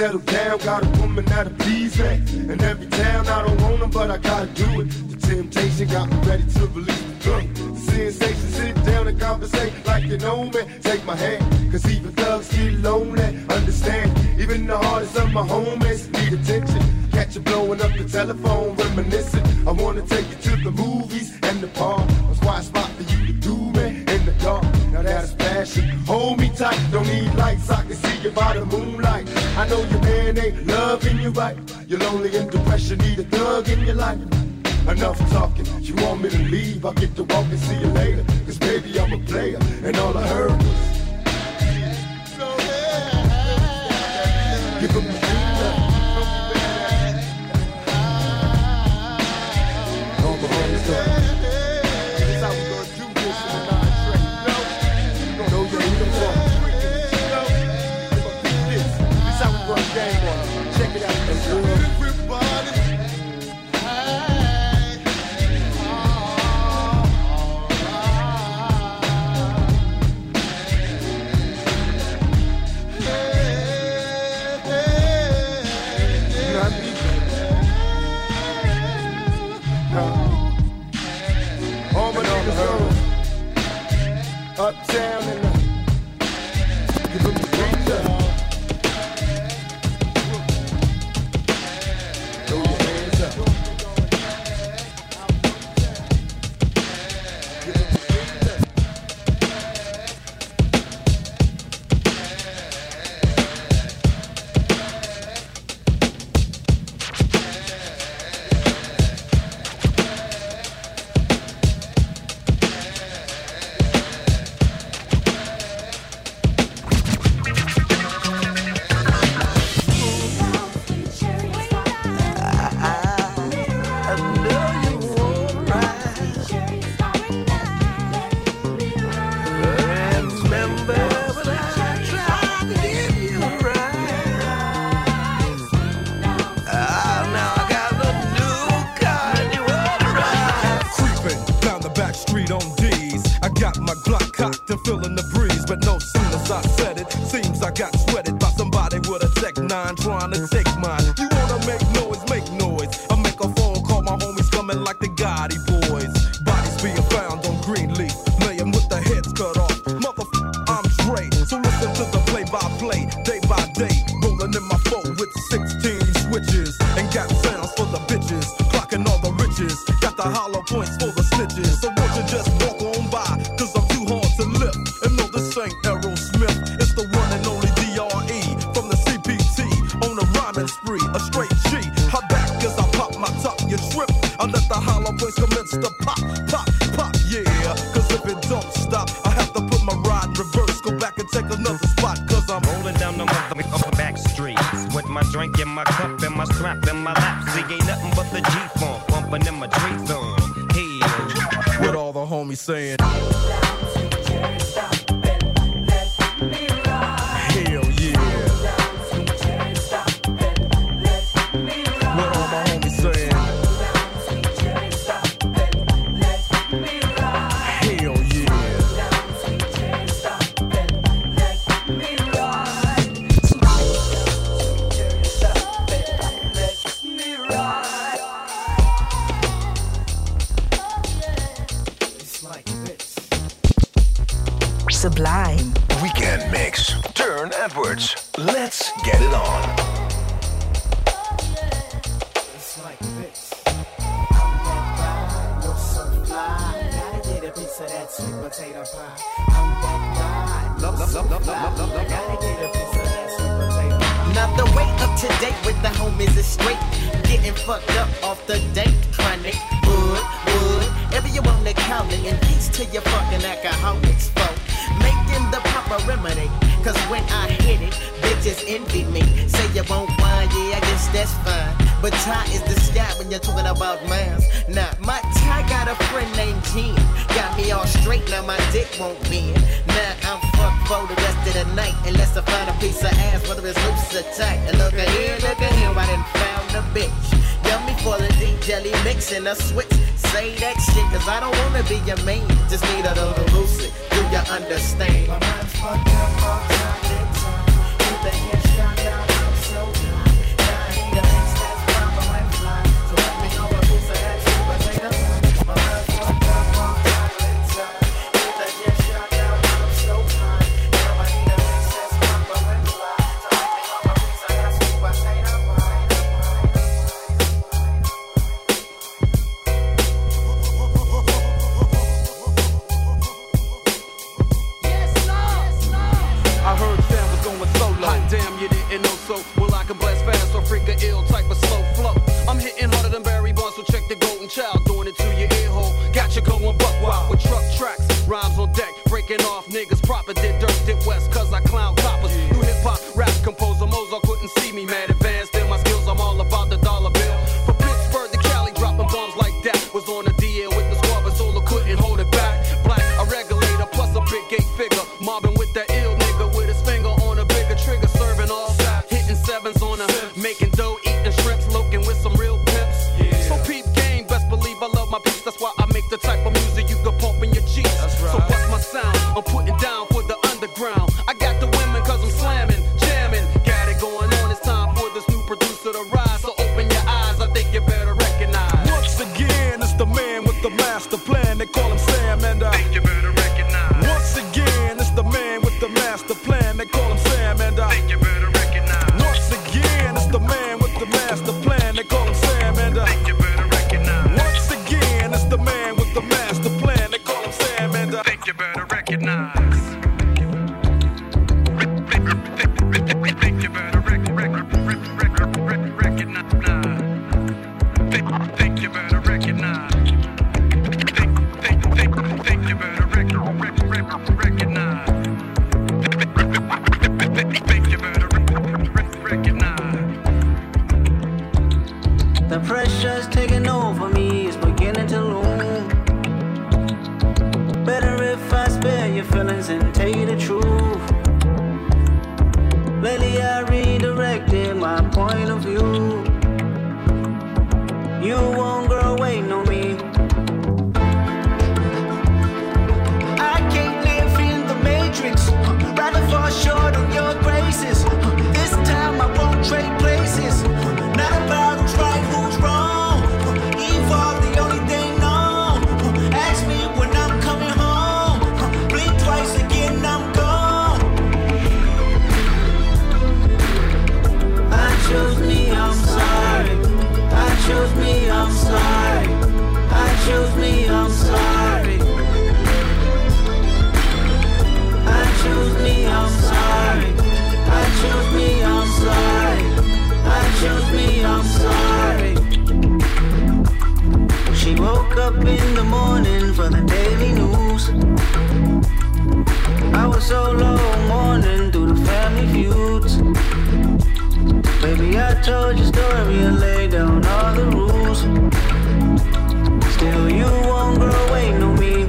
Settle down. Got a woman that'll please me. In every town, I don't want want 'em, but I gotta do it. The temptation got me ready to release the. The sensation, sit down and conversate like you know me. Take my hand, cause even thugs get lonely. Understand, even the hardest of my homies need attention. Catch you blowing up the telephone, reminiscing. I wanna take you to the movies and the park. A quiet spot for you Hold me tight, don't need lights, I can see you by the moonlight. I know your man ain't loving you right. You're lonely and depression, need a thug in your life. Enough talking, you want me to leave? I'll get to walk and see you later. Cause baby, I'm a player, and all I heard was. give it up for Everybody. Uptown. tonight unless I find a piece of ass, whether it's loose or tight. And look at here, look at here, I didn't found a bitch. Yummy for the deep jelly mix and a switch. Say that shit, cause I don't wanna be your main. Just need a little lucid. Do you understand? My mind's fucked up. Up in the morning for the daily news. I was so low mourning through the family feuds. Baby, I told your story and laid down all the rules. Still, you won't grow away, no me.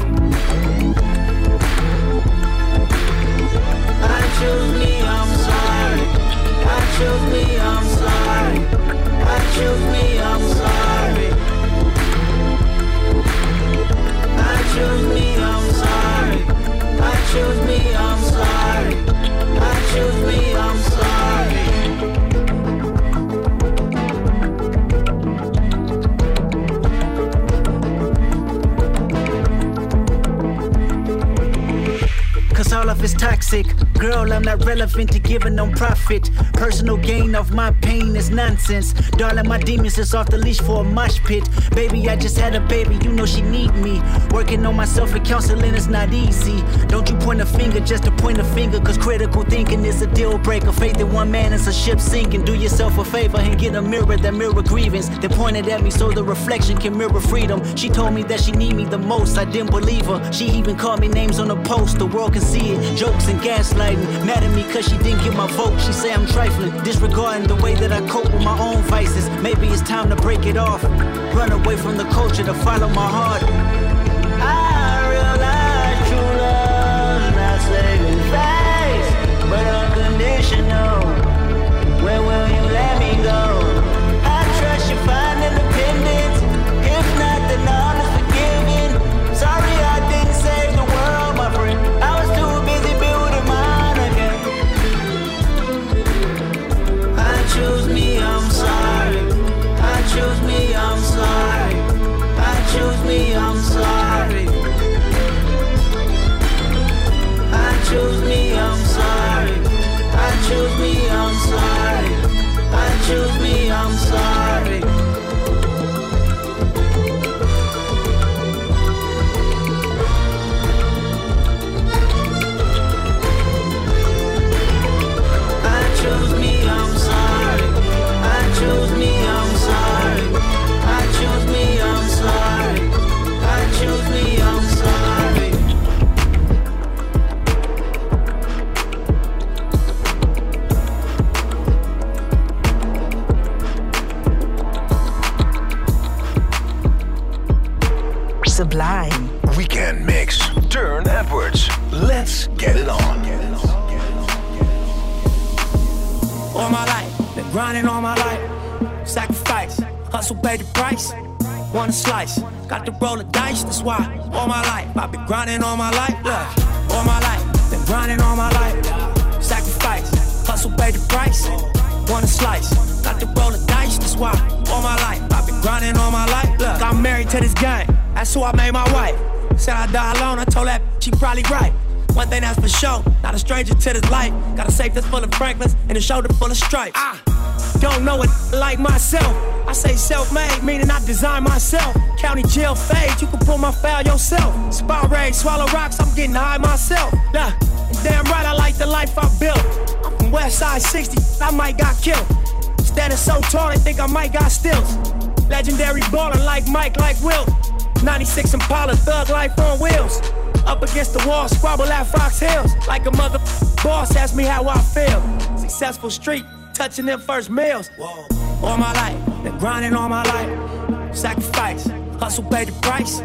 I choose me, I'm sorry. I choose me, I'm sorry. I choose me, Girl, I'm not relevant to giving no profit. Personal gain of my pain is nonsense. Darling, my demons is off the leash for a mosh pit. Baby, I just had a baby, you know she need me. Working on myself and counseling is not easy. Don't you point a finger just to point a finger, cause critical thinking is a deal breaker. Faith in one man is a ship sinking. Do yourself a favor and get a mirror that mirror grievance. They pointed at me so the reflection can mirror freedom. She told me that she need me the most. I didn't believe her. She even called me names on the post. The world can see it. Jokes and gaslighting. Mad at me cause she didn't get my vote. She say I'm trifling. Disregarding the way that I cope with my own vices. Maybe it's time to break it off. Run away from the culture to follow my heart. I realize true love's not but unconditional. Where will you choose me, I'm sorry. I choose me, I'm sorry. Grinding all my life. Sacrifice, hustle, pay the price. Want a slice, got to roll the dice. That's why all my life I've been grinding all my life. Look, all my life, been grinding all my life. Sacrifice, hustle, pay the price. Want a slice, got to roll the dice. That's why all my life I've been grinding all my life. Look, I'm married to this game. That's who I made my wife. Said I die alone. I told that she probably right. One thing that's for sure, not a stranger to this life. Got a safe that's full of Franklins and a shoulder full of stripes. Ah, don't know it like myself. I say self-made, meaning I design myself. County jail fade, you can pull my file yourself. Spot rage, swallow rocks, I'm getting high myself. Nah, damn right, I like the life I built. I'm from West Side 60, I might got killed. Standing so tall, they think I might got stills. Legendary baller like Mike, like Wilt. 96 Impala, thug life on wheels. Up against the wall, squabble at Fox Hills. Like a mother boss, ask me how I feel. Successful street, touching them first meals. All my life, been grinding all my life. Sacrifice, hustle, pay the price.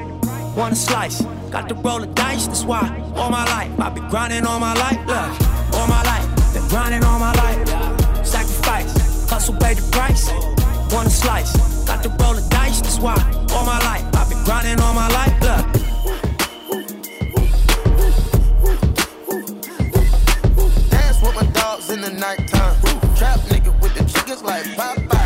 Want a slice, got to roll the dice, that's why. All my life, I've been grinding all my life. Look, all my life, been grinding all my life. Sacrifice, hustle, pay the price. Want a slice, got to roll the dice, that's why. All my life, I've been grinding all my life. Look. The chickens like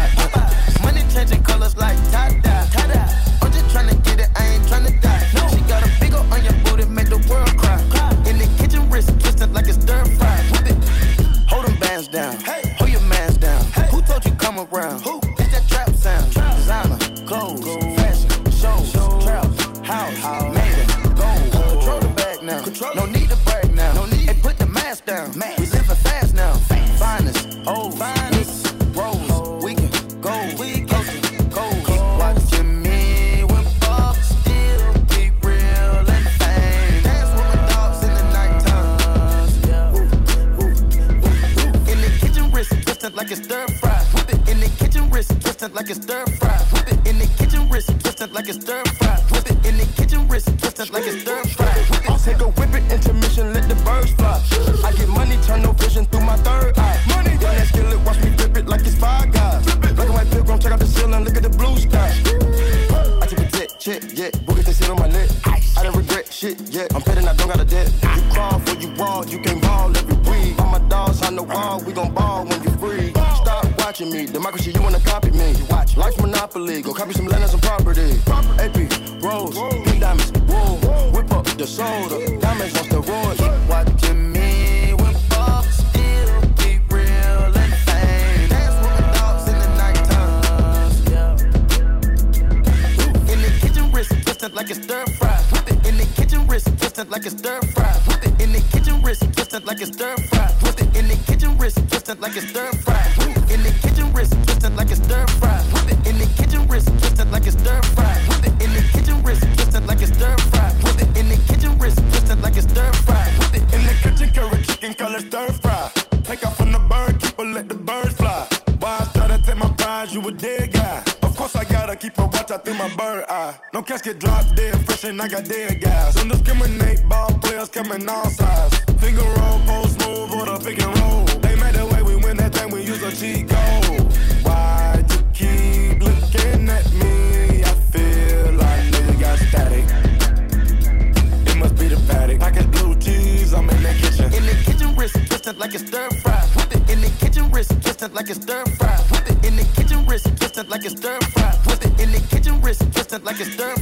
like it's stir fry. Whip it in the kitchen, wrist twisted like it's stir fry. Whip it in the kitchen, wrist twisted like it's stir fry. It. I'll take a whip it, intermission, let the birds fly. I get money, turn no vision through my third eye. Money, yeah, that skillet, watch me flip it like it's five guys. Black and white pilgrim, check out the ceiling, look at the blue sky. I took a jet, check, yeah, boogers they sit on my neck. I don't regret shit, yeah, I'm petting, I don't got a debt. You crawl for you walk, you can't ball every week. All my dogs on the wall, we gon' ball watching me, democracy, you wanna copy me. Watch, life's monopoly, go copy some land and some property. AP, rose, pink diamonds, wool, whip up the soda, diamonds on steroids. Watching me when Bob still be real and fame. Dance with dogs in the nighttime. In the kitchen, wrist twisted like it's stir fry. Whip it in the kitchen, wrist twisted like it's stir fry. Whip it in the kitchen, wrist twisted like it's stir fry. Whip it in the kitchen, wrist twisted like it's stir fry. Dead guys. Don't discriminate, ball players coming all sides. Finger roll, post move, or the pick and roll. They made the way we win that thing, we use a cheat code. Why you keep looking at me? I feel like nigga got static. It must be the paddock. Package blue cheese, I'm in the kitchen. In the kitchen, wrist twisted like it's stir fry. Whip it in the kitchen, wrist twisted like it's stir fry. Whip it in the kitchen, wrist twisted like it's stir fry. Whip it in the kitchen, wrist twisted like it's stir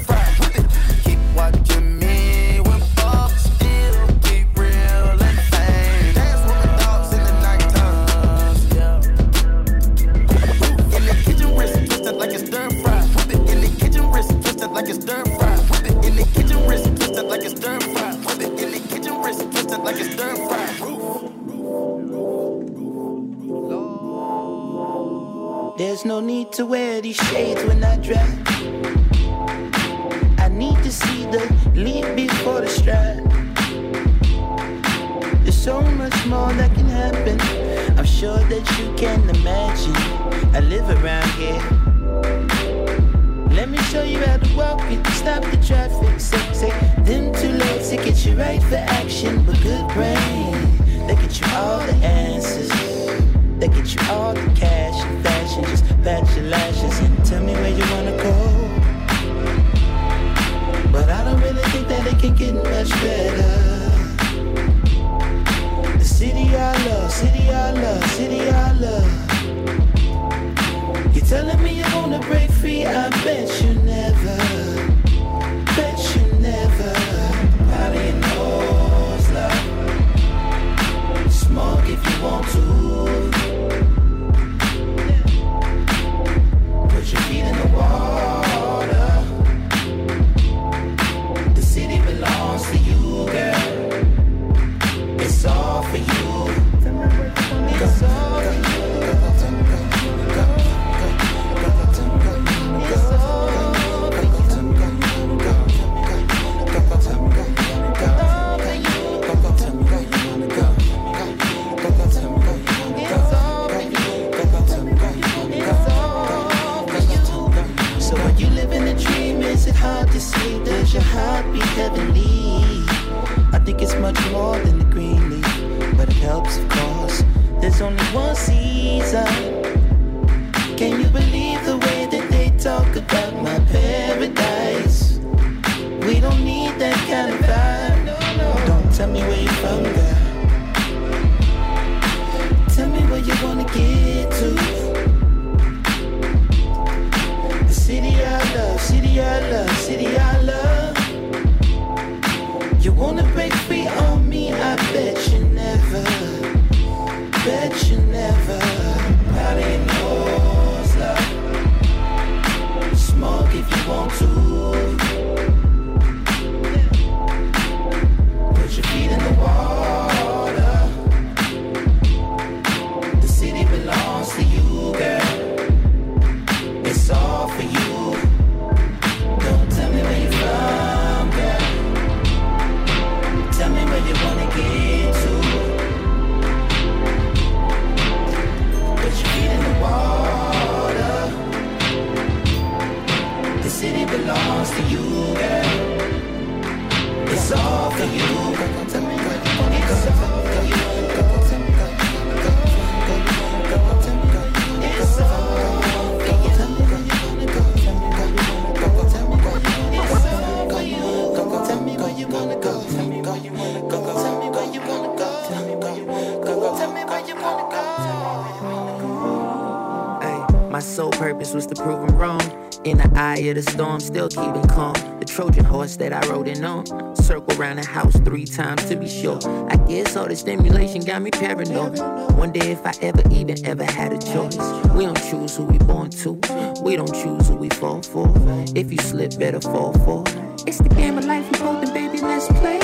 of the storm, still keeping calm. The Trojan horse that I rode in on. Circle around the house three times to be sure. I guess all the stimulation got me paranoid. Wonder if I ever even ever had a choice. We don't choose who we born to. We don't choose who we fall for. If you slip, better fall for. It's the game of life we and baby, let's play.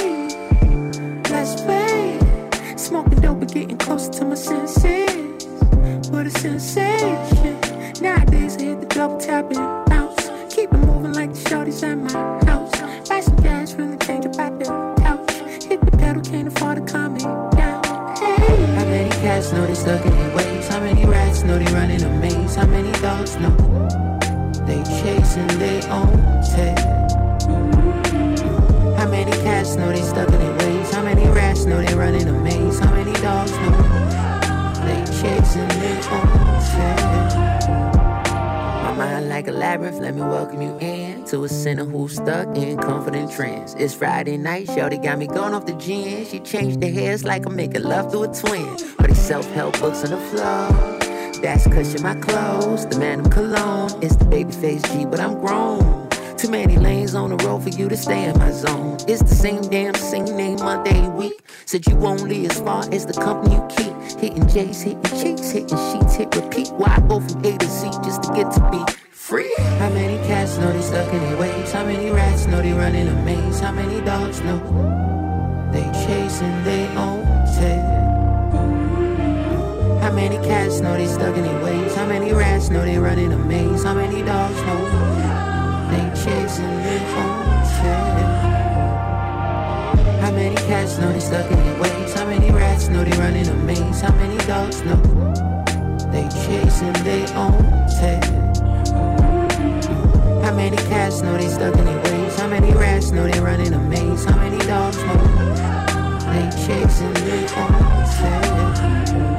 Let's play. Smoking dope and getting closer to my senses. What a sensation. Nowadays I hit the double tap trance. It's Friday night, Shorty got me going off the gin. She changed the hairs like I'm making love to a twin. But these self-help books on the floor. That's cushion my clothes, the man of cologne. It's the babyface G, but I'm grown. Too many lanes on the road for you to stay in my zone. It's the same damn same name Monday week. Said you only as far as the company you keep. Hitting J's, hitting cheeks, hitting sheets, hit repeat. Why I go from A to Z just to get to be know they a maze? How many dogs know they chasing their own tail? How many cats know they stuck in their ways? How many rats know they run in a maze? How many dogs know they chasing their own tail? How many cats know they stuck in their ways? How many rats know they run in a maze? How many dogs know they chasing their own tail? How many cats know they stuck in their ways? How many rats know they run in a maze? How many dogs know they chasing their own tail?